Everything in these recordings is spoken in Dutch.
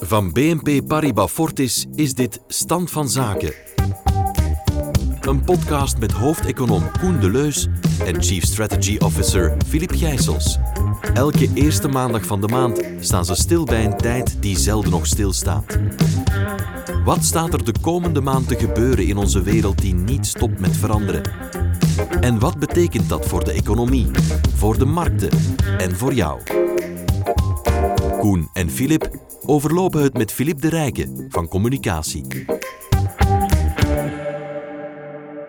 Van BNP Paribas Fortis is dit Stand van Zaken. Een podcast met hoofdeconoom Koen Deleus en Chief Strategy Officer Philippe Gijsels. Elke eerste maandag van de maand staan ze stil bij een tijd die zelden nog stilstaat. Wat staat er de komende maand te gebeuren in onze wereld die niet stopt met veranderen? En wat betekent dat voor de economie, voor de markten en voor jou? Koen en Filip overlopen het met Filip de Rijke van Communicatie.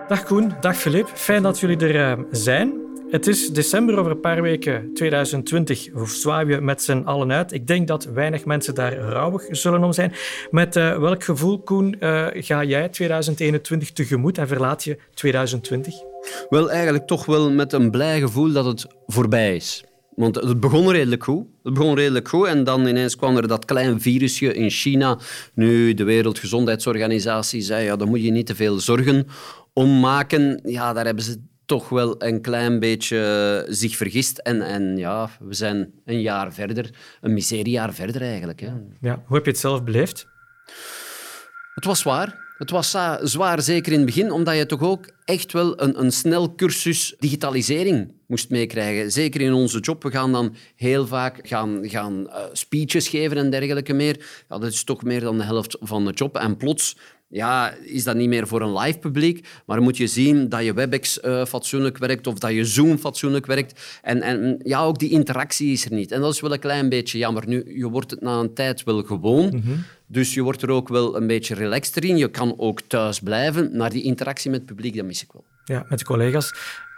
Dag Koen, dag Filip. Fijn dat jullie er uh, zijn. Het is december over een paar weken 2020. Zwaaien we met z'n allen uit. Ik denk dat weinig mensen daar rouwig zullen om zijn. Met uh, welk gevoel, Koen, uh, ga jij 2021 tegemoet en verlaat je 2020? Wel, eigenlijk toch wel met een blij gevoel dat het voorbij is. Want het begon redelijk goed. Het begon redelijk goed en dan ineens kwam er dat klein virusje in China. Nu, de Wereldgezondheidsorganisatie zei, ja, daar moet je niet te veel zorgen om maken. Ja, daar hebben ze toch wel een klein beetje zich vergist. En, en ja, we zijn een jaar verder, een miseriejaar verder eigenlijk. Hè. Ja, hoe heb je het zelf beleefd? Het was zwaar. Het was zwaar, zeker in het begin, omdat je toch ook echt wel een, een snel cursus digitalisering moest meekrijgen. Zeker in onze job. We gaan dan heel vaak gaan, gaan uh, speeches geven en dergelijke meer. Ja, dat is toch meer dan de helft van de job. En plots ja, is dat niet meer voor een live publiek, maar moet je zien dat je WebEx uh, fatsoenlijk werkt of dat je Zoom fatsoenlijk werkt. En, en ja, ook die interactie is er niet. En dat is wel een klein beetje jammer. Nu, je wordt het na een tijd wel gewoon, mm -hmm. dus je wordt er ook wel een beetje relaxter in. Je kan ook thuis blijven, maar die interactie met het publiek, dat mis ik wel. Ja, met collega's.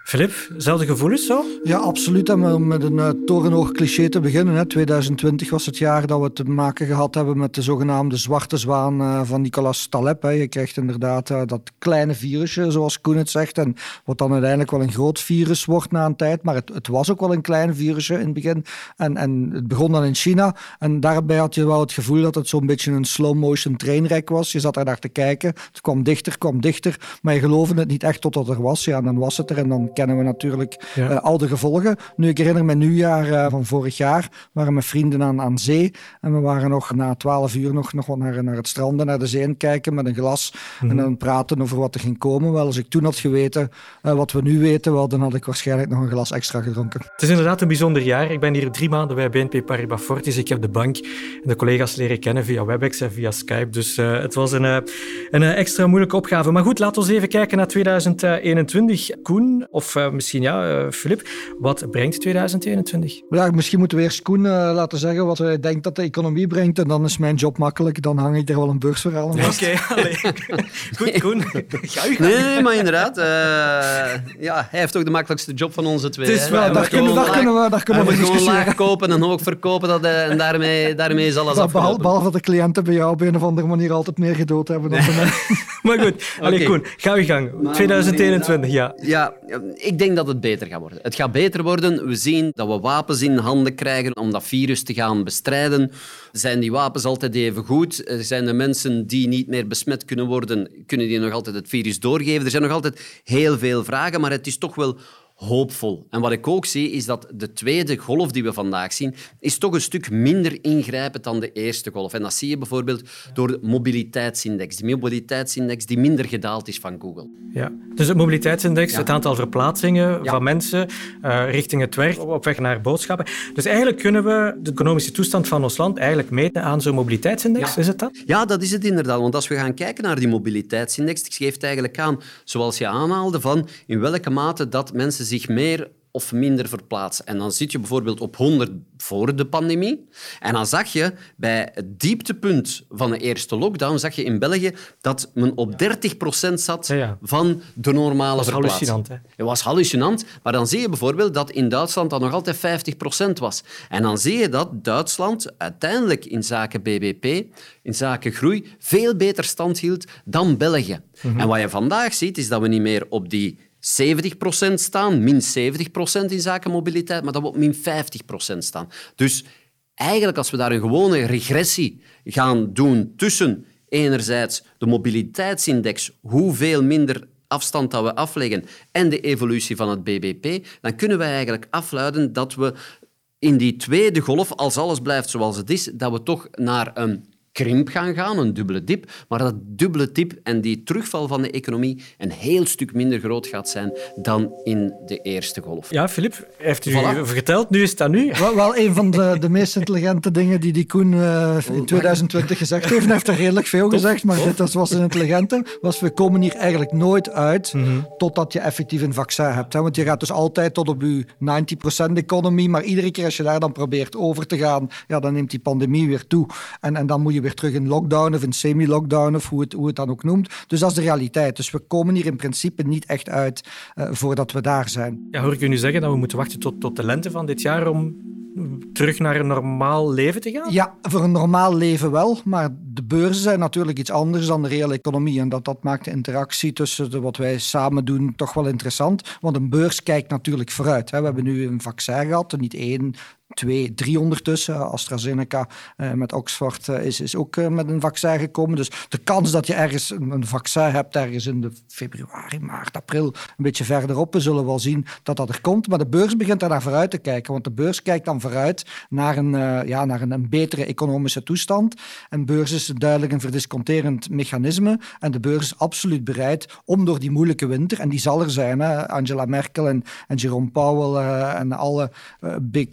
Filip, zelfde gevoelens zo? Ja, absoluut. En om met een uh, torenhoog cliché te beginnen. Hè. 2020 was het jaar dat we te maken gehad hebben met de zogenaamde zwarte zwaan uh, van Nicolas Taleb. Hè. Je krijgt inderdaad uh, dat kleine virusje, zoals Koen het zegt. En wat dan uiteindelijk wel een groot virus wordt na een tijd. Maar het, het was ook wel een klein virusje in het begin. En, en het begon dan in China. En daarbij had je wel het gevoel dat het zo'n beetje een slow-motion trainwreck was. Je zat er naar te kijken. Het kwam dichter, kwam dichter. Maar je geloofde het niet echt totdat er was. Ja, en dan was het er en dan kennen we natuurlijk ja. uh, al de gevolgen. Nu, ik herinner me nieuwjaar uh, van vorig jaar, waren mijn vrienden aan, aan zee en we waren nog na twaalf uur nog, nog wat naar, naar het strand en naar de zee kijken met een glas mm. en dan praten over wat er ging komen. Wel, als ik toen had geweten uh, wat we nu weten, wel, dan had ik waarschijnlijk nog een glas extra gedronken. Het is inderdaad een bijzonder jaar. Ik ben hier drie maanden bij BNP Paribas Fortis. Ik heb de bank en de collega's leren kennen via WebEx en via Skype. Dus het was een, een extra moeilijke opgave. Maar goed, laten we even kijken naar 2021. Koen, of misschien ja, uh, Filip, wat brengt 2021? Ja, misschien moeten we eerst Koen uh, laten zeggen wat hij denkt dat de economie brengt. En dan is mijn job makkelijk. Dan hang ik er wel een beursverhaal aan vast. Oké, okay, goed Koen. Ga je nee, nee, maar inderdaad. Uh, ja, hij heeft ook de makkelijkste job van onze twee. Het is wel, daar kunnen, daar kunnen we, daar kunnen we gewoon laag kopen en hoog verkopen. Dat, en daarmee, daarmee is alles dat, afgelopen. Behalve dat de cliënten bij jou op een of andere manier altijd meer gedood hebben dan bij mij. maar goed, okay. Allee, Koen, ga je gang. Maar, 2021, ja. Ja, ik denk dat het beter gaat worden. Het gaat beter worden. We zien dat we wapens in handen krijgen om dat virus te gaan bestrijden. Zijn die wapens altijd even goed? Zijn de mensen die niet meer besmet kunnen worden, kunnen die nog altijd het virus doorgeven? Er zijn nog altijd heel veel vragen, maar het is toch wel hoopvol. En wat ik ook zie, is dat de tweede golf die we vandaag zien, is toch een stuk minder ingrijpend dan de eerste golf. En dat zie je bijvoorbeeld door de mobiliteitsindex. Die mobiliteitsindex die minder gedaald is van Google. Ja, dus het mobiliteitsindex, ja. het aantal verplaatsingen ja. van mensen uh, richting het werk, op weg naar boodschappen. Dus eigenlijk kunnen we de economische toestand van ons land eigenlijk meten aan zo'n mobiliteitsindex, ja. is het dat? Ja, dat is het inderdaad. Want als we gaan kijken naar die mobiliteitsindex, die geeft eigenlijk aan, zoals je aanhaalde, van in welke mate dat mensen zich meer of minder verplaatsen. En dan zit je bijvoorbeeld op 100 voor de pandemie. En dan zag je bij het dieptepunt van de eerste lockdown, zag je in België dat men op 30% zat van de normale dat was verplaatsing. hallucinant. Hè? Het was hallucinant, maar dan zie je bijvoorbeeld dat in Duitsland dat nog altijd 50% was. En dan zie je dat Duitsland uiteindelijk in zaken BBP, in zaken groei, veel beter stand hield dan België. Mm -hmm. En wat je vandaag ziet, is dat we niet meer op die 70% staan, min 70% in zaken mobiliteit, maar dat we op min 50% staan. Dus eigenlijk als we daar een gewone regressie gaan doen tussen enerzijds de mobiliteitsindex, hoeveel minder afstand dat we afleggen, en de evolutie van het BBP, dan kunnen we eigenlijk afluiden dat we in die tweede golf, als alles blijft zoals het is, dat we toch naar een krimp gaan gaan, een dubbele dip, maar dat dubbele dip en die terugval van de economie een heel stuk minder groot gaat zijn dan in de eerste golf. Ja, Filip, heeft u voilà. verteld, nu is dat nu. Wel, wel een van de, de meest intelligente dingen die die Koen uh, in 2020 gezegd heeft. Hij heeft er redelijk veel gezegd, maar dit was een intelligente. Was, we komen hier eigenlijk nooit uit mm -hmm. totdat je effectief een vaccin hebt. Hè? Want je gaat dus altijd tot op je 90% economie, maar iedere keer als je daar dan probeert over te gaan, ja, dan neemt die pandemie weer toe. En, en dan moet je weer terug in lockdown of in semi-lockdown of hoe het, hoe het dan ook noemt. Dus dat is de realiteit. Dus we komen hier in principe niet echt uit uh, voordat we daar zijn. Ja, hoor ik u nu zeggen dat we moeten wachten tot, tot de lente van dit jaar om terug naar een normaal leven te gaan? Ja, voor een normaal leven wel. Maar de beurzen zijn natuurlijk iets anders dan de reële economie. En dat, dat maakt de interactie tussen de, wat wij samen doen toch wel interessant. Want een beurs kijkt natuurlijk vooruit. We hebben nu een vaccin gehad, niet één, twee, drie ondertussen. AstraZeneca uh, met Oxford uh, is, is ook uh, met een vaccin gekomen. Dus de kans dat je ergens een, vaccin hebt, ergens in de februari, maart, april, een beetje verderop, we zullen wel zien dat dat er komt. Maar de beurs begint daar naar vooruit te kijken. Want de beurs kijkt dan vooruit naar een, ja, naar een, betere economische toestand. En beurs is duidelijk een verdisconterend mechanisme. En de beurs is absoluut bereid om door die moeilijke winter, en die zal er zijn, hè, Angela Merkel en, en Jerome Powell en alle big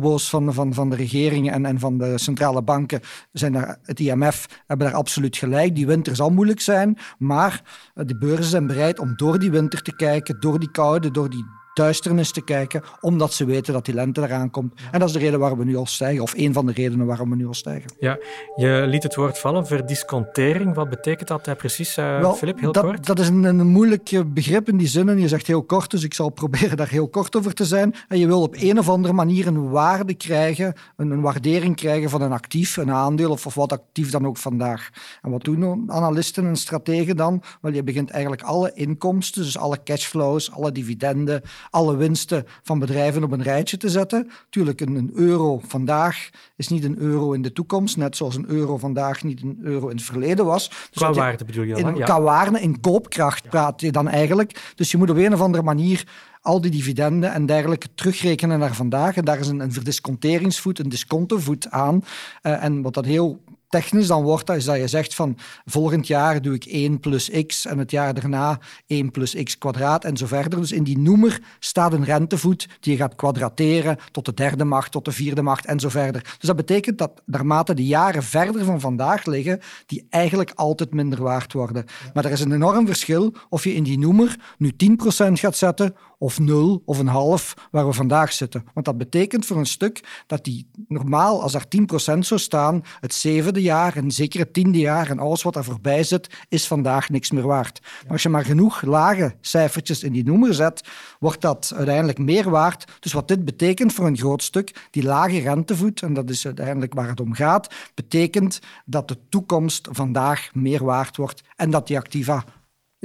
bobo's van, van, van de regeringen en, en van de centrale banken zijn daar, het IMF hebben daar absoluut gelijk. Die winter zal moeilijk zijn, maar de beurzen zijn bereid om door die winter te kijken, door die koude, door die duisternis te kijken, omdat ze weten dat die lente eraan komt. En dat is de reden waarom we nu al stijgen, of een van de redenen waarom we nu al stijgen. Ja, je liet het woord vallen, verdiscontering. Wat betekent dat uh, precies, uh, Filip, heel dat, kort? Dat is een, een moeilijk begrip in die zin, en je zegt heel kort, dus ik zal proberen daar heel kort over te zijn. En je wil op een of andere manier een waarde krijgen, een, een waardering krijgen van een actief, een aandeel, of, of wat actief dan ook vandaag. En wat doen analisten en strategen dan? Wel, je begint eigenlijk alle inkomsten, dus alle cashflows, alle dividenden, alle winsten van bedrijven op een rijtje te zetten. Tuurlijk, een, euro vandaag is niet een euro in de toekomst, net zoals een euro vandaag niet een euro in het verleden was. Dus qua waarde bedoel je dan? In, Qua waarde, in koopkracht praat je dan eigenlijk. Dus je moet op een of andere manier al die dividenden en dergelijke terugrekenen naar vandaag. En daar is een, een verdisconteringsvoet, een discontovoet aan. Uh, en wat dat heel technisch dan wordt, dat is dat je zegt van volgend jaar doe ik 1 plus x en het jaar daarna 1 plus x kwadraat en zo verder. Dus in die noemer staat een rentevoet die je gaat kwadrateren tot de derde macht, tot de vierde macht en zo verder. Dus dat betekent dat naarmate de jaren verder van vandaag liggen, die eigenlijk altijd minder waard worden. Maar er is een enorm verschil of je in die noemer nu 10% gaat zetten of nul of een half waar we vandaag zitten. Want dat betekent voor een stuk dat die normaal, als er 10% zou staan, het zevende jaar en zeker het tiende jaar en alles wat daar voorbij zit, is vandaag niks meer waard. Maar als je maar genoeg lage cijfertjes in die noemer zet, wordt dat uiteindelijk meer waard. Dus wat dit betekent voor een groot stuk, die lage rentevoet, en dat is uiteindelijk waar het om gaat, betekent dat de toekomst vandaag meer waard wordt en dat die activa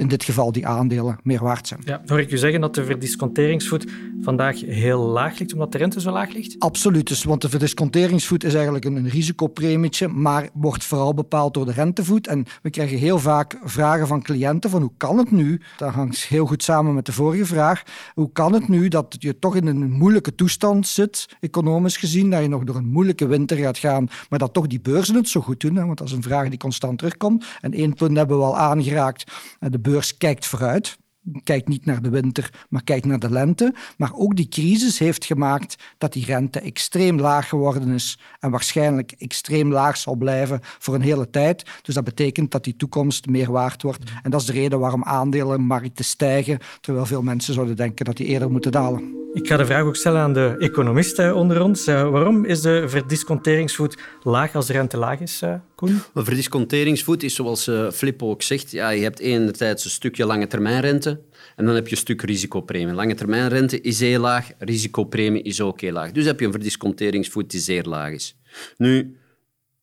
in dit geval die aandelen meer waard zijn. Ja, hoor ik u zeggen dat de verdisconteringsvoet vandaag heel laag ligt, omdat de rente zo laag ligt? Absoluut, dus, want de verdisconteringsvoet is eigenlijk een, een risicopremietje, maar wordt vooral bepaald door de rentevoet. En we krijgen heel vaak vragen van cliënten van hoe kan het nu, dat hangt heel goed samen met de vorige vraag, hoe kan het nu dat je toch in een moeilijke toestand zit, economisch gezien, dat je nog door een moeilijke winter gaat gaan, maar dat toch die beurzen het zo goed doen, hè? want dat is een vraag die constant terugkomt. En één punt hebben we al aangeraakt, de beurs kijkt vooruit. Kijkt niet naar de winter, maar kijkt naar de lente. Maar ook die crisis heeft gemaakt dat die rente extreem laag geworden is en waarschijnlijk extreem laag zal blijven voor een hele tijd. Dus dat betekent dat die toekomst meer waard wordt. En dat is de reden waarom aandelenmarkten stijgen, terwijl veel mensen zouden denken dat die eerder moeten dalen. Ik ga de vraag ook stellen aan de economisten onder ons. Uh, waarom is de verdisconteringsvoet laag als de rente laag is, uh, De verdisconteringsvoet is, zoals uh, Flip ook zegt, ja, je hebt enerzijds een stukje lange termijnrente en dan heb je een stuk risicopremie. Lange termijnrente is heel laag, risicopremie is ook heel laag. Dus heb je een verdisconteringsvoet die zeer laag is. Nu,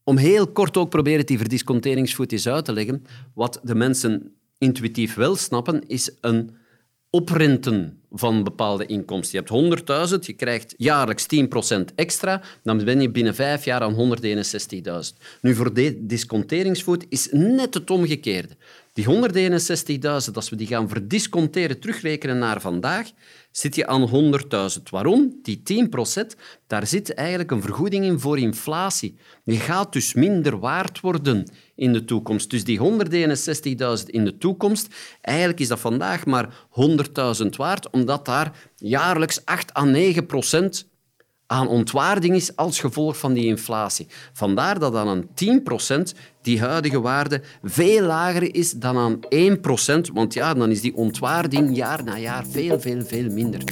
om heel kort ook proberen die verdisconteringsvoet eens uit te leggen, wat de mensen intuïtief wel snappen, is een oprenten van bepaalde inkomsten. Je hebt 100.000, je krijgt jaarlijks 10% extra, dan ben je binnen vijf jaar aan 161.000. Nu, voor de disconteringsvoet is net het omgekeerde. Die 161.000, als we die gaan verdisconteren, terugrekenen naar vandaag, zit je aan 100.000. Waarom? Die 10%, daar zit eigenlijk een vergoeding in voor inflatie. Die gaat dus minder waard worden in de toekomst. Dus die 161.000 in de toekomst, eigenlijk is dat vandaag maar 100.000 waard, omdat daar jaarlijks 8 à 9 procent aan ontwaarding is als gevolg van die inflatie. Vandaar dat aan 10% die huidige waarde veel lager is dan aan 1%, want ja, dan is die ontwaarding jaar na jaar veel, veel, veel minder.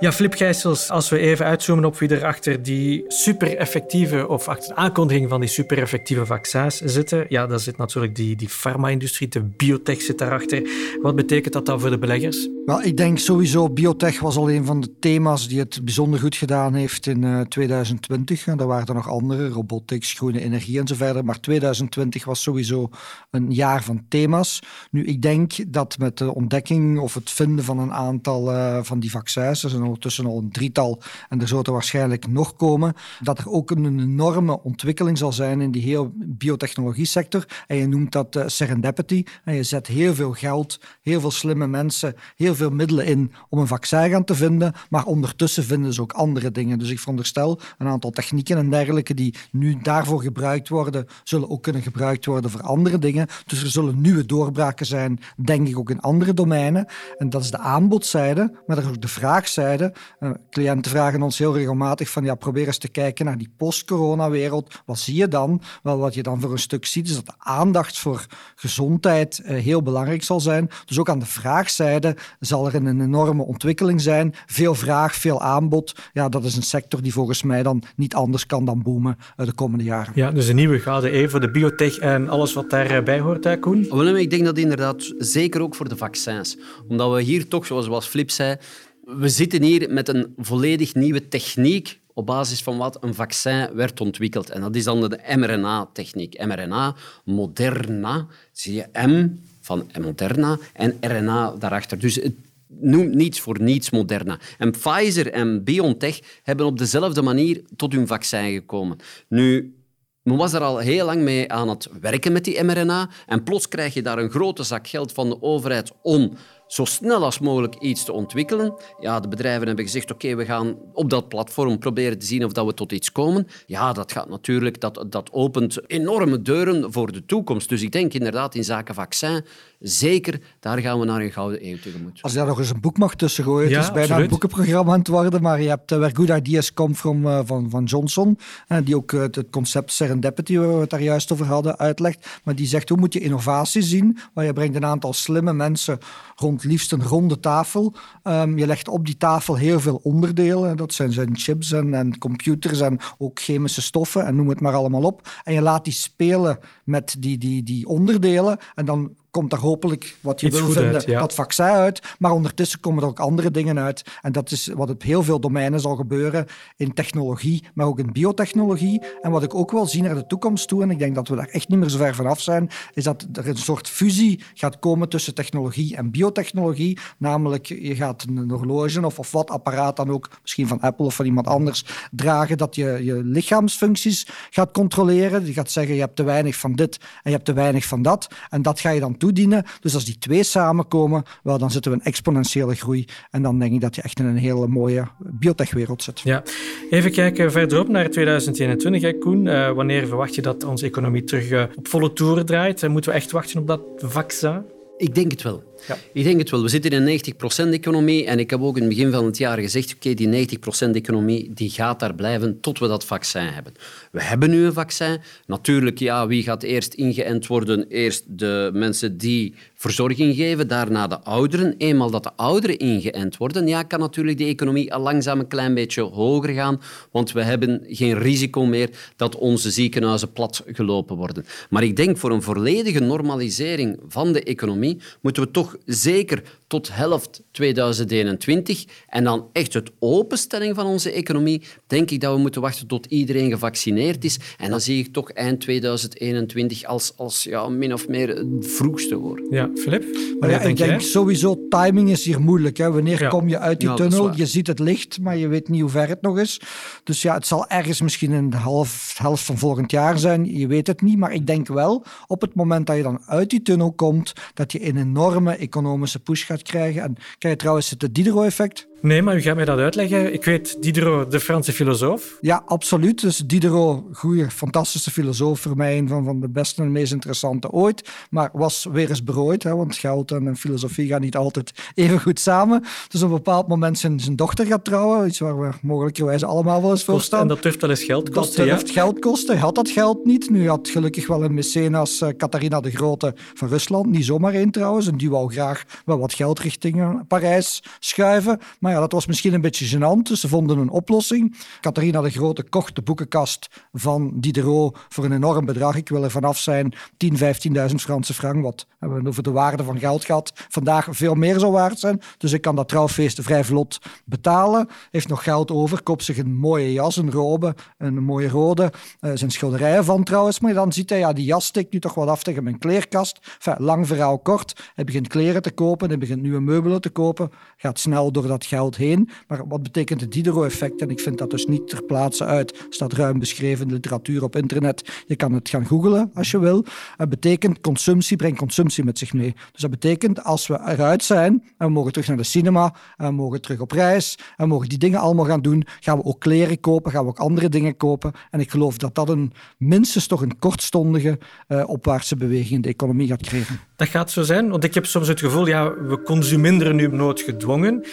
Ja, Flip Gijsels, als we even uitzoomen op wie er achter die super-effectieve, of achter de aankondiging van die super-effectieve vaccins zitten, ja, daar zit natuurlijk die, die farma-industrie, de biotech zit daarachter. Wat betekent dat dan voor de beleggers? Wel, ik denk sowieso, biotech was al een van de thema's die het bijzonder goed gedaan heeft in 2020. En daar waren er nog andere, robotics, groene energie en zo verder. Maar 2020 was sowieso een jaar van thema's. Nu, ik denk dat met de ontdekking of het vinden van een aantal uh, van die vaccins, ondertussen al een drietal en er zullen er waarschijnlijk nog komen, dat er ook een enorme ontwikkeling zal zijn in die hele biotechnologie sector. En je noemt dat uh, serendipity. En je zet heel veel geld, heel veel slimme mensen, heel veel middelen in om een vaccin gaan te vinden, maar ondertussen vinden ze ook andere dingen. Dus ik veronderstel een aantal technieken en dergelijke die nu daarvoor gebruikt worden, zullen ook kunnen gebruikt worden voor andere dingen. Dus er zullen nieuwe doorbraken zijn, denk ik ook in andere domeinen. En dat is de aanbodzijde, maar er is ook de vraagzijde. Uh, cliënten vragen ons heel regelmatig van ja, probeer eens te kijken naar die post-corona-wereld. Wat zie je dan? Wel, wat je dan voor een stuk ziet is dat de aandacht voor gezondheid uh, heel belangrijk zal zijn. Dus ook aan de vraagzijde zal er een enorme ontwikkeling zijn. Veel vraag, veel aanbod. Ja, dat is een sector die volgens mij dan niet anders kan dan boomen uh, de komende jaren. Ja, dus een nieuwe gade E voor de biotech en alles wat daarbij hoort, hè, Koen? Wel, ik denk dat inderdaad zeker ook voor de vaccins. Omdat we hier toch, zoals Flip zei, we zitten hier met een volledig nieuwe techniek op basis van wat een vaccin werd ontwikkeld. En dat is dan de mRNA-techniek. mRNA, Moderna, zie je M van Moderna en RNA daarachter. Dus het noemt niets voor niets Moderna. En Pfizer en BioNTech hebben op dezelfde manier tot hun vaccin gekomen. Nu, men was er al heel lang mee aan het werken met die mRNA en plots krijg je daar een grote zak geld van de overheid om zo snel als mogelijk iets te ontwikkelen. Ja, de bedrijven hebben gezegd, oké, we gaan op dat platform proberen te zien of dat we tot iets komen. Ja, dat gaat natuurlijk, dat, dat opent enorme deuren voor de toekomst. Dus ik denk inderdaad in zaken vaccin, zeker, daar gaan we naar een gouden eeuw tegemoet. Als je daar nog eens een boek mag tussen gooien, ja, het is bijna absoluut. een boekenprogramma aan het worden, maar je hebt uh, Where Good Ideas Come From uh, van, van Johnson, uh, die ook het concept serendipity, waar we het daar juist over hadden, uitlegt. Maar die zegt, hoe moet je innovatie zien? Waar je brengt een aantal slimme mensen rond liefst een ronde tafel. Um, je legt op die tafel heel veel onderdelen. Dat zijn, zijn chips en, en, computers en ook chemische stoffen en noem het maar allemaal op. En je laat die spelen met die, die, die onderdelen. En dan komt daar hopelijk wat je Iets wil vinden, uit, ja. dat vaccin uit. Maar ondertussen komen er ook andere dingen uit. En dat is wat op heel veel domeinen zal gebeuren in technologie, maar ook in biotechnologie. En wat ik ook wel zie naar de toekomst toe, en ik denk dat we daar echt niet meer zo ver vanaf zijn, is dat er een soort fusie gaat komen tussen technologie en biotechnologie. Namelijk, je gaat een horloge of, of wat apparaat dan ook, misschien van Apple of van iemand anders, dragen, dat je je lichaamsfuncties gaat controleren. Die gaat zeggen, je hebt te weinig van dit en je hebt te weinig van dat. En dat ga je dan toedienen. Dus als die twee samenkomen, wel, dan zitten we in exponentiële groei. En dan denk ik dat je echt in een hele mooie biotechwereld zit. Ja. Even kijken verderop naar 2021, hè, Koen. Uh, wanneer verwacht je dat onze economie terug uh, op volle toeren draait? Uh, moeten we echt wachten op dat vaccin? Ik denk het wel. Ja. Ik denk het wel. We zitten in een 90% economie en ik heb ook in het begin van het jaar gezegd, oké, okay, die 90% economie die gaat daar blijven tot we dat vaccin hebben. We hebben nu een vaccin. Natuurlijk, ja, wie gaat eerst ingeënt worden? Eerst de mensen die verzorging geven, daarna de ouderen. Eenmaal dat de ouderen ingeënt worden, ja, kan natuurlijk die economie al langzaam een klein beetje hoger gaan, want we hebben geen risico meer dat onze ziekenhuizen plat gelopen worden. Maar ik denk voor een volledige normalisering van de economie economie, moeten we toch zeker tot helft 2021 en dan echt het openstelling van onze economie, denk ik dat we moeten wachten tot iedereen gevaccineerd is. En dan zie ik toch eind 2021 als, als ja, min of meer het vroegste hoor. Ja, Filip? Maar ja, ik denk jij? sowieso, timing is hier moeilijk. Hè. Wanneer Ja. kom je uit die Ja, tunnel? Je ziet het licht, maar je weet niet hoe ver het nog is. Dus ja, het zal ergens misschien in de half, helft van volgend jaar zijn. Je weet het niet, maar ik denk wel, op het moment dat je dan uit die tunnel komt, dat je een enorme economische push gaat krijgen. En kijk, trouwens, het Diderot-effect. Nee, maar u gaat mij dat uitleggen. Ik weet Diderot, de Franse filosoof. Ja, absoluut. Dus Diderot, goede, fantastische filosoof voor mij, een van, van de beste en meest interessante ooit. Maar was weer eens berooid, hè, want geld en filosofie gaan niet altijd even goed samen. Dus op een bepaald moment zijn, zijn dochter gaat trouwen, iets waar we mogelijkerwijs allemaal wel eens voor staan. en dat durft wel eens geld Dat kosten. ja. durft geld kosten. Hij had dat geld niet. Nu had gelukkig wel een mecenas, eh, Catharina de Grote van Rusland. Niet zomaar één trouwens. En die wou graag wel wat geld richting eh, Parijs schuiven. Maar ja, dat was misschien een beetje gênant. Dus ze vonden een oplossing. Catharina de Grote kocht de boekenkast van Diderot voor een enorm bedrag. Ik wil er vanaf zijn 10.000, 15.000 Franse frank. Wat hebben we over de waarde van geld gehad. Vandaag veel meer zou waard zijn. Dus ik kan dat trouwfeest vrij vlot betalen. Heeft nog geld over. Koopt zich een mooie jas, een robe, een mooie rode. Er zijn schilderijen van trouwens. Maar dan ziet hij, ja, die jas steekt nu toch wat af tegen mijn kleerkast. Lang verhaal kort. Hij begint kleren te kopen. Hij begint nieuwe meubelen te kopen. Gaat snel door dat geld heen. Maar wat betekent het Diderot-effect? En ik vind dat dus niet ter plaatse uit. staat ruim beschreven in literatuur op internet. Je kan het gaan googlen als je wil. Het betekent consumptie brengt consumptie met zich mee. Dus dat betekent als we eruit zijn en we mogen terug naar de cinema, en we mogen terug op reis, en we mogen die dingen allemaal gaan doen, gaan we ook kleren kopen, gaan we ook andere dingen kopen. En ik geloof dat dat een minstens toch een kortstondige eh, opwaartse beweging in de economie gaat creëren. Dat gaat zo zijn, want ik heb soms het gevoel, ja, we consumeren nu noodgedwongen.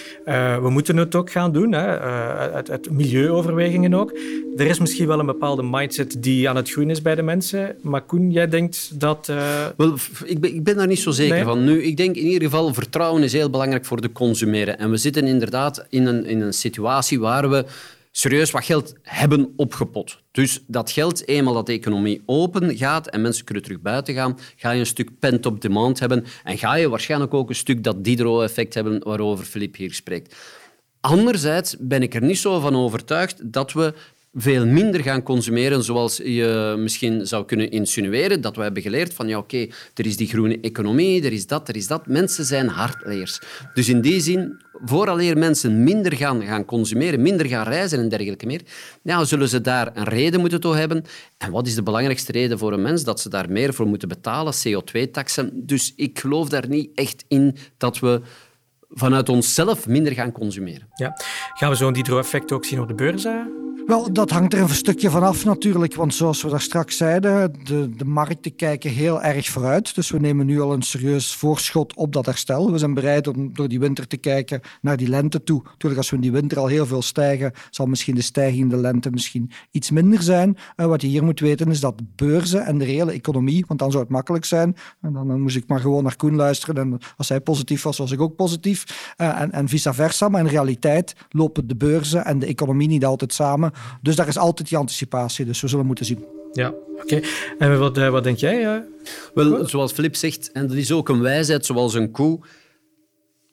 Eh we moeten het ook gaan doen, hè. Eh, uit, uit milieuoverwegingen ook. Er is misschien wel een bepaalde mindset die aan het groeien is bij de mensen. Maar Koen, jij denkt dat... eh, Wel, ik ben, ik ben daar niet zo zeker Nee? van. Nu, ik denk in ieder geval, vertrouwen is heel belangrijk voor de consumeren. En we zitten inderdaad in een, in een situatie waar we serieus wat geld hebben opgepot. Dus dat geld, eenmaal dat de economie open gaat en mensen kunnen terug buiten gaan, ga je een stuk pent-up demand hebben en ga je waarschijnlijk ook een stuk dat Diderot-effect hebben waarover Filip hier spreekt. Anderzijds ben ik er niet zo van overtuigd dat we veel minder gaan consumeren, zoals je misschien zou kunnen insinueren. Dat we hebben geleerd van, ja oké, er is die groene economie, er is dat, er is dat. Mensen zijn hardleers. Dus in die zin, vooraleer mensen minder gaan, gaan consumeren, minder gaan reizen en dergelijke meer, ja, zullen ze daar een reden moeten toe hebben. En wat is de belangrijkste reden voor een mens? Dat ze daar meer voor moeten betalen, CO2-taxen. Dus ik geloof daar niet echt in dat we vanuit onszelf minder gaan consumeren. ja. Gaan we zo'n Diderot-effect ook zien op de beurs? Wel, dat hangt er een stukje van af natuurlijk, want zoals we daar straks zeiden, de, de markten kijken heel erg vooruit. Dus we nemen nu al een serieus voorschot op dat herstel. We zijn bereid om door die winter te kijken naar die lente toe. Natuurlijk, als we in die winter al heel veel stijgen, zal misschien de stijging in de lente misschien iets minder zijn. Eh, wat je hier moet weten is dat beurzen en de reële economie, want dan zou het makkelijk zijn, en dan, dan moest ik maar gewoon naar Koen luisteren en als hij positief was, was ik ook positief. Eh, en, en vice versa, maar in realiteit lopen de beurzen en de economie niet altijd samen. Dus daar is altijd die anticipatie. Dus we zullen moeten zien. Ja, oké. En wat, eh, wat denk jij? eh? Wel, zoals Filip zegt, en dat is ook een wijsheid zoals een koe,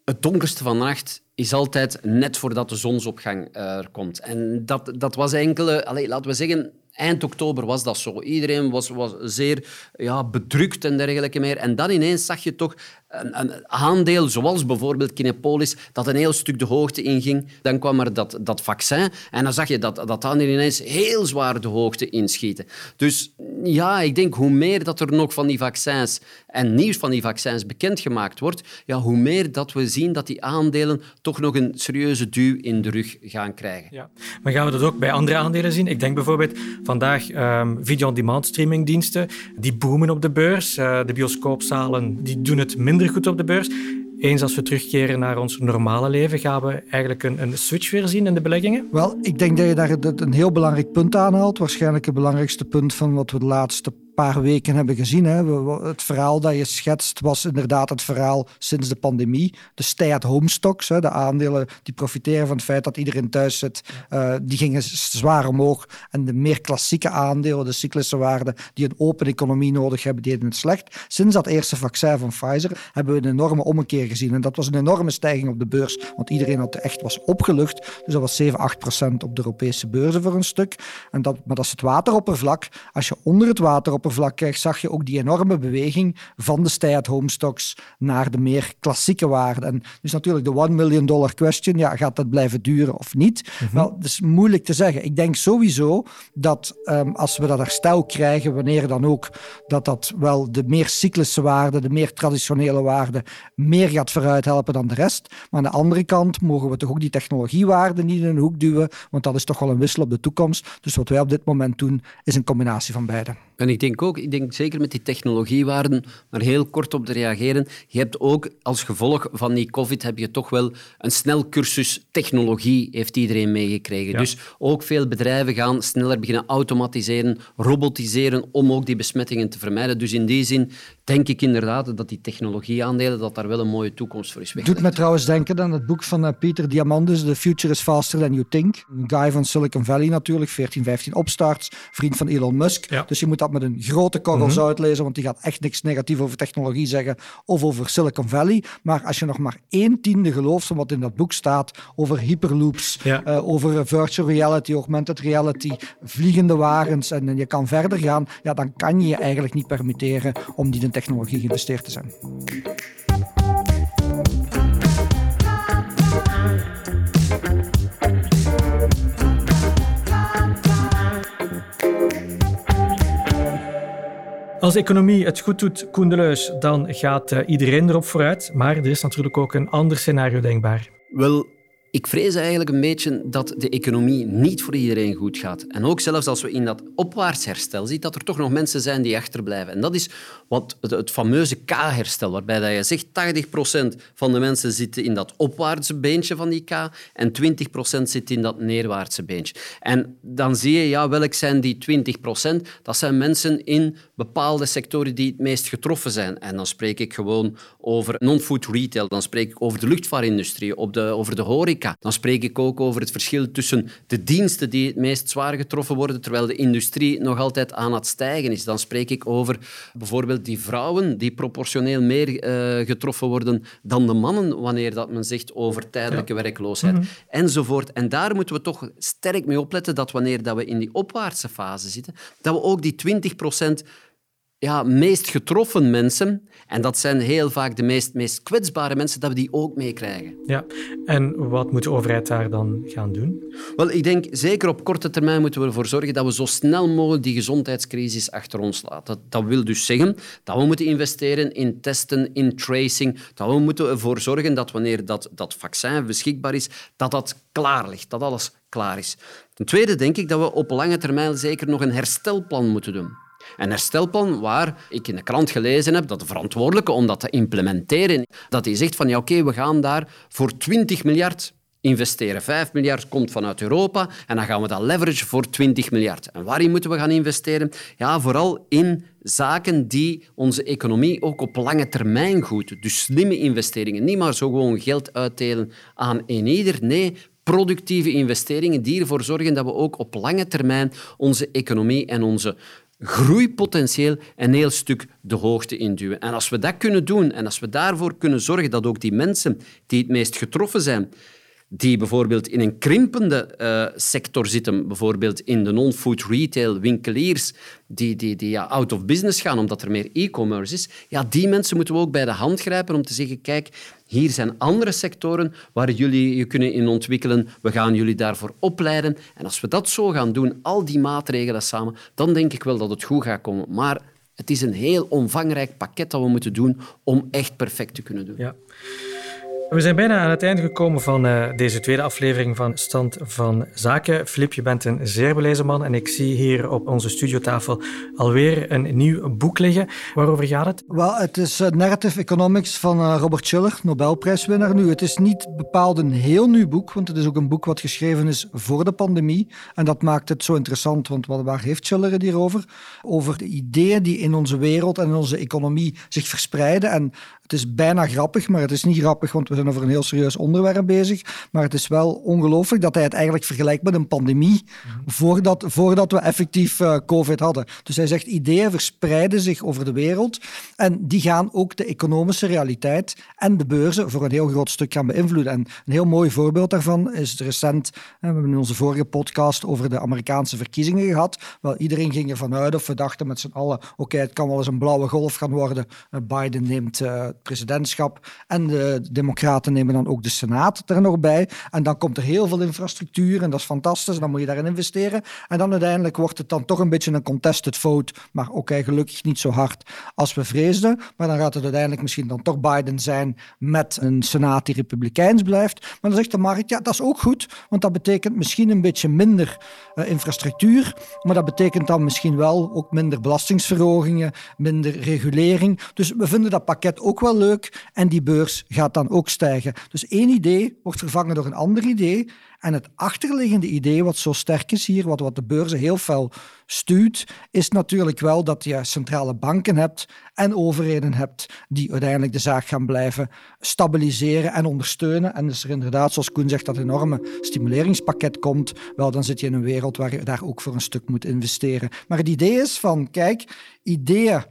het donkerste van nacht is altijd net voordat de zonsopgang eh, er komt. En dat, dat was enkele, allez, laten we zeggen, eind oktober was dat zo. Iedereen was, was zeer ja, bedrukt en dergelijke meer. En dan ineens zag je toch een, een aandeel, zoals bijvoorbeeld Kinepolis, dat een heel stuk de hoogte inging. Dan kwam er dat, dat vaccin en dan zag je dat dat aandeel ineens heel zwaar de hoogte inschieten. Dus ja, ik denk hoe meer dat er nog van die vaccins en nieuws van die vaccins bekendgemaakt wordt, ja, hoe meer dat we zien dat die aandelen toch nog een serieuze duw in de rug gaan krijgen. Ja. Maar gaan we dat ook bij andere aandelen zien? Ik denk bijvoorbeeld vandaag ehm video-on-demand streamingdiensten. Die boomen op de beurs. Eh, de bioscoopzalen die doen het minder goed op de beurs. Eens als we terugkeren naar ons normale leven, gaan we eigenlijk een, een switch weer zien in de beleggingen? Wel, ik denk dat je daar een heel belangrijk punt aanhaalt. Waarschijnlijk het belangrijkste punt van wat we de laatste paar weken hebben gezien. Hè. Het verhaal dat je schetst was inderdaad het verhaal sinds de pandemie. De stay-at-home stocks, hè, de aandelen die profiteren van het feit dat iedereen thuis zit, uh, die gingen zwaar omhoog. En de meer klassieke aandelen, de cyclische waarden, die een open economie nodig hebben, deden het slecht. Sinds dat eerste vaccin van Pfizer hebben we een enorme ommekeer gezien. En dat was een enorme stijging op de beurs, want iedereen had echt was opgelucht. Dus dat was 7, 8 procent op de Europese beurzen voor een stuk. En dat, maar dat is het wateroppervlak. Als je onder het wateroppervlak kijkt, zag je ook die enorme beweging van de stay-at-home stocks naar de meer klassieke waarden. En dus natuurlijk de 1 million dollar question, ja, gaat dat blijven duren of niet? Mhm. Wel, dat is moeilijk te zeggen. Ik denk sowieso dat um, als we dat herstel krijgen, wanneer dan ook, dat dat wel de meer cyclische waarden, de meer traditionele waarden, meer gaat vooruit helpen dan de rest. Maar aan de andere kant mogen we toch ook die technologiewaarden niet in een hoek duwen, want dat is toch wel een wissel op de toekomst. Dus wat wij op dit moment doen, is een combinatie van beide. En ik denk ook, ik denk zeker met die technologiewaarden, maar heel kort op te reageren, je hebt ook als gevolg van die COVID heb je toch wel een snel cursus technologie, heeft iedereen meegekregen. Dus ook veel bedrijven gaan sneller beginnen automatiseren, robotiseren, om ook die besmettingen te vermijden. Dus in die zin denk ik inderdaad dat die technologieaandelen, dat daar wel een mooie toekomst voor is Doet me trouwens denken aan het boek van uh, Pieter Diamandis, The Future is Faster Than You Think. Een guy van Silicon Valley natuurlijk, 14, 15 opstarts, vriend van Elon Musk. Dus je moet dat met een grote korrel mm uitlezen, want die gaat echt niks negatief over technologie zeggen of over Silicon Valley. Maar als je nog maar één tiende gelooft van wat in dat boek staat over hyperloops, uh, over virtual reality, augmented reality, vliegende wagens en, je kan verder gaan, ja, dan kan je je eigenlijk niet permitteren om die in technologie geïnvesteerd te zijn. Als economie het goed doet, Koen dan gaat uh, iedereen erop vooruit. Maar er is natuurlijk ook een ander scenario denkbaar. Wel, ik vrees eigenlijk een beetje dat de economie niet voor iedereen goed gaat. En ook zelfs als we in dat opwaarts herstel zien, dat er toch nog mensen zijn die achterblijven. En dat is wat het, fameuze K-herstel, waarbij dat je zegt 80% van de mensen zitten in dat opwaartse beentje van die K en 20% zit in dat neerwaartse beentje. En dan zie je, ja, welk zijn die 20%? Dat zijn mensen in bepaalde sectoren die het meest getroffen zijn. En dan spreek ik gewoon over non-food retail, dan spreek ik over de luchtvaartindustrie, op de, over de horeca, dan spreek ik ook over het verschil tussen de diensten die het meest zwaar getroffen worden, terwijl de industrie nog altijd aan het stijgen is. Dan spreek ik over bijvoorbeeld die vrouwen die proportioneel meer eh, getroffen worden dan de mannen wanneer dat men zegt over tijdelijke werkloosheid. Mhm. Enzovoort. En daar moeten we toch sterk mee opletten dat wanneer dat we in die opwaartse fase zitten, dat we ook die 20 ja, meest getroffen mensen, en dat zijn heel vaak de meest, meest kwetsbare mensen, dat we die ook meekrijgen. Ja, en wat moet de overheid daar dan gaan doen? Wel, ik denk zeker op korte termijn moeten we ervoor zorgen dat we zo snel mogelijk die gezondheidscrisis achter ons laten. Dat, wil dus zeggen dat we moeten investeren in testen, in tracing, dat we moeten ervoor zorgen dat wanneer dat, dat vaccin beschikbaar is, dat dat klaar ligt, dat alles klaar is. Ten tweede denk ik dat we op lange termijn zeker nog een herstelplan moeten doen. Een herstelplan waar ik in de krant gelezen heb dat de verantwoordelijke om dat te implementeren, dat hij zegt van ja oké, we gaan daar voor 20 miljard investeren. 5 miljard komt vanuit Europa en dan gaan we dat leverage voor 20 miljard. En waarin moeten we gaan investeren? Ja, vooral in zaken die onze economie ook op lange termijn goed. Dus slimme investeringen. Niet maar zo gewoon geld uitdelen aan een ieder. Nee, productieve investeringen die ervoor zorgen dat we ook op lange termijn onze economie en onze groeipotentieel een heel stuk de hoogte induwen. En als we dat kunnen doen en als we daarvoor kunnen zorgen dat ook die mensen die het meest getroffen zijn, die bijvoorbeeld in een krimpende uh, sector zitten, bijvoorbeeld in de non-food retail, winkeliers, die, die, die ja, out of business gaan omdat er meer e-commerce is, ja, die mensen moeten we ook bij de hand grijpen om te zeggen, kijk, hier zijn andere sectoren waar jullie je kunnen in ontwikkelen. We gaan jullie daarvoor opleiden. En als we dat zo gaan doen, al die maatregelen samen, dan denk ik wel dat het goed gaat komen. Maar het is een heel omvangrijk pakket dat we moeten doen om echt perfect te kunnen doen. Ja. We zijn bijna aan het einde gekomen van uh, deze tweede aflevering van Stand van Zaken. Filip, je bent een zeer belezen man en ik zie hier op onze studiotafel alweer een nieuw boek liggen. Waarover gaat het? Wel, het is uh, Narrative Economics van uh, Robert Schiller, Nobelprijswinnaar nu. Het is niet bepaald een heel nieuw boek, want het is ook een boek wat geschreven is voor de pandemie. En dat maakt het zo interessant, want waar heeft Schiller het hier over? Over de ideeën die in onze wereld en in onze economie zich verspreiden. En het is bijna grappig, maar het is niet grappig, want we zijn over een heel serieus onderwerp bezig. Maar het is wel ongelooflijk dat hij het eigenlijk vergelijkt met een pandemie voordat, voordat we effectief uh, COVID hadden. Dus hij zegt, ideeën verspreiden zich over de wereld en die gaan ook de economische realiteit en de beurzen voor een heel groot stuk gaan beïnvloeden. En een heel mooi voorbeeld daarvan is recent, we hebben in onze vorige podcast over de Amerikaanse verkiezingen gehad. Wel, iedereen ging ervan uit, of we dachten met z'n allen, oké, het kan wel eens een blauwe golf gaan worden. Uh, Biden neemt presidentschap en de democraten nemen dan ook de Senaat er nog bij. En dan komt er heel veel infrastructuur en dat is fantastisch. Dan moet je daarin investeren. En dan uiteindelijk wordt het dan toch een beetje een contested vote. Maar oké, gelukkig niet zo hard als we vreesden. Maar dan gaat het uiteindelijk misschien dan toch Biden zijn met een Senaat die republikeins blijft. Maar dan zegt de markt, ja, dat is ook goed. Want dat betekent misschien een beetje minder uh, infrastructuur. Maar dat betekent dan misschien wel ook minder belastingsverhogingen, minder regulering. Dus we vinden dat pakket ook wel leuk. En die beurs gaat dan ook stijgen. Dus één idee wordt vervangen door een ander idee. En het achterliggende idee, wat zo sterk is hier, wat, wat de beurzen heel fel stuurt, is natuurlijk wel dat je centrale banken hebt en overheden hebt die uiteindelijk de zaak gaan blijven stabiliseren en ondersteunen. En dus er inderdaad, zoals Koen zegt, dat enorme stimuleringspakket komt, wel dan zit je in een wereld waar je daar ook voor een stuk moet investeren. Maar het idee is van, kijk, ideeën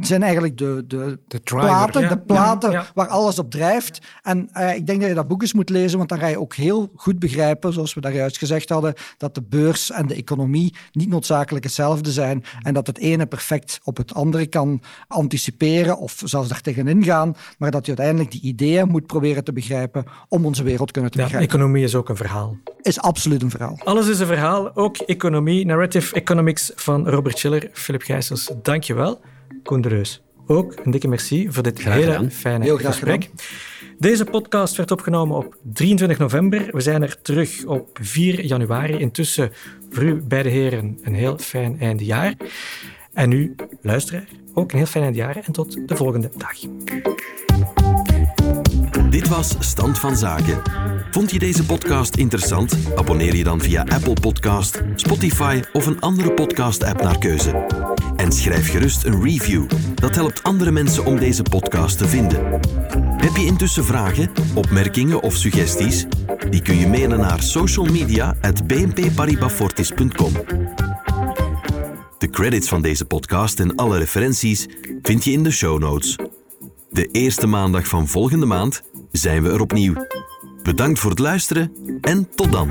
zijn eigenlijk de, de, de driver, platen, ja. de platen Ja, ja. waar alles op drijft. En uh, ik denk dat je dat boek eens moet lezen, want dan ga je ook heel goed begrijpen, zoals we daar juist gezegd hadden, dat de beurs en de economie niet noodzakelijk hetzelfde zijn en dat het ene perfect op het andere kan anticiperen of zelfs daar tegenin gaan, maar dat je uiteindelijk die ideeën moet proberen te begrijpen om onze wereld kunnen te Ja, begrijpen. economie is ook een verhaal. Is absoluut een verhaal. Alles is een verhaal, ook economie. Narrative Economics van Robert Schiller. Filip Gijsels, dank je wel. Koen de Reus, ook een dikke merci voor dit Graag hele fijne Heel graag gesprek. Deze podcast werd opgenomen op 23 november. We zijn er terug op 4 januari. Intussen voor u beide heren een heel fijn eindejaar. En u, luisteraar, ook een heel fijn eindejaar en tot de volgende dag. Dit was Stand van Zaken. Vond je deze podcast interessant? Abonneer je dan via Apple Podcast, Spotify of een andere podcast-app naar keuze. En schrijf gerust een review. Dat helpt andere mensen om deze podcast te vinden. Heb je intussen vragen, opmerkingen of suggesties? Die kun je mailen naar socialmedia.bnpparibafortis.com. De credits van deze podcast en alle referenties vind je in de show notes. De eerste maandag van volgende maand zijn we er opnieuw. Bedankt voor het luisteren en tot dan.